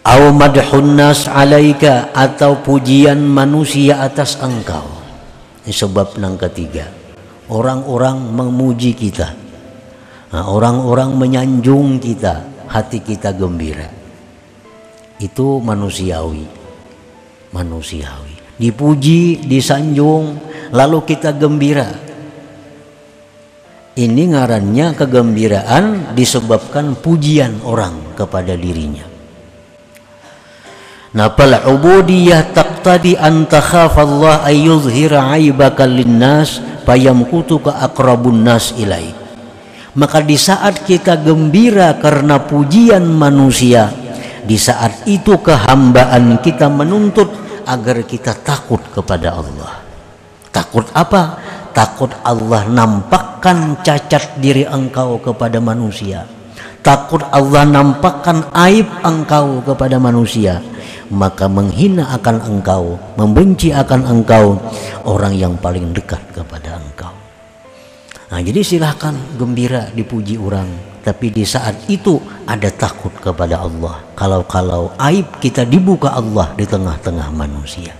Au madhun nas alaika atau pujian manusia atas engkau. Ini sebab yang ketiga. Orang-orang memuji kita. Nah, orang-orang menyanjung kita, hati kita gembira. Itu manusiawi. Manusiawi. Dipuji, disanjung, lalu kita gembira. Ini ngarannya kegembiraan disebabkan pujian orang kepada dirinya. Napal ubudiyah taqtadi an takhafa Allah ay yuzhira aibaka linnas fayamkutuka aqrabun nas ilai. Maka di saat kita gembira karena pujian manusia, di saat itu kehambaan kita menuntut agar kita takut kepada Allah. Takut apa? Takut Allah nampakkan cacat diri engkau kepada manusia. Takut Allah nampakkan aib engkau kepada manusia maka menghina akan engkau, membenci akan engkau orang yang paling dekat kepada engkau. Nah, jadi silahkan gembira dipuji orang, tapi di saat itu ada takut kepada Allah. Kalau-kalau aib kita dibuka Allah di tengah-tengah manusia.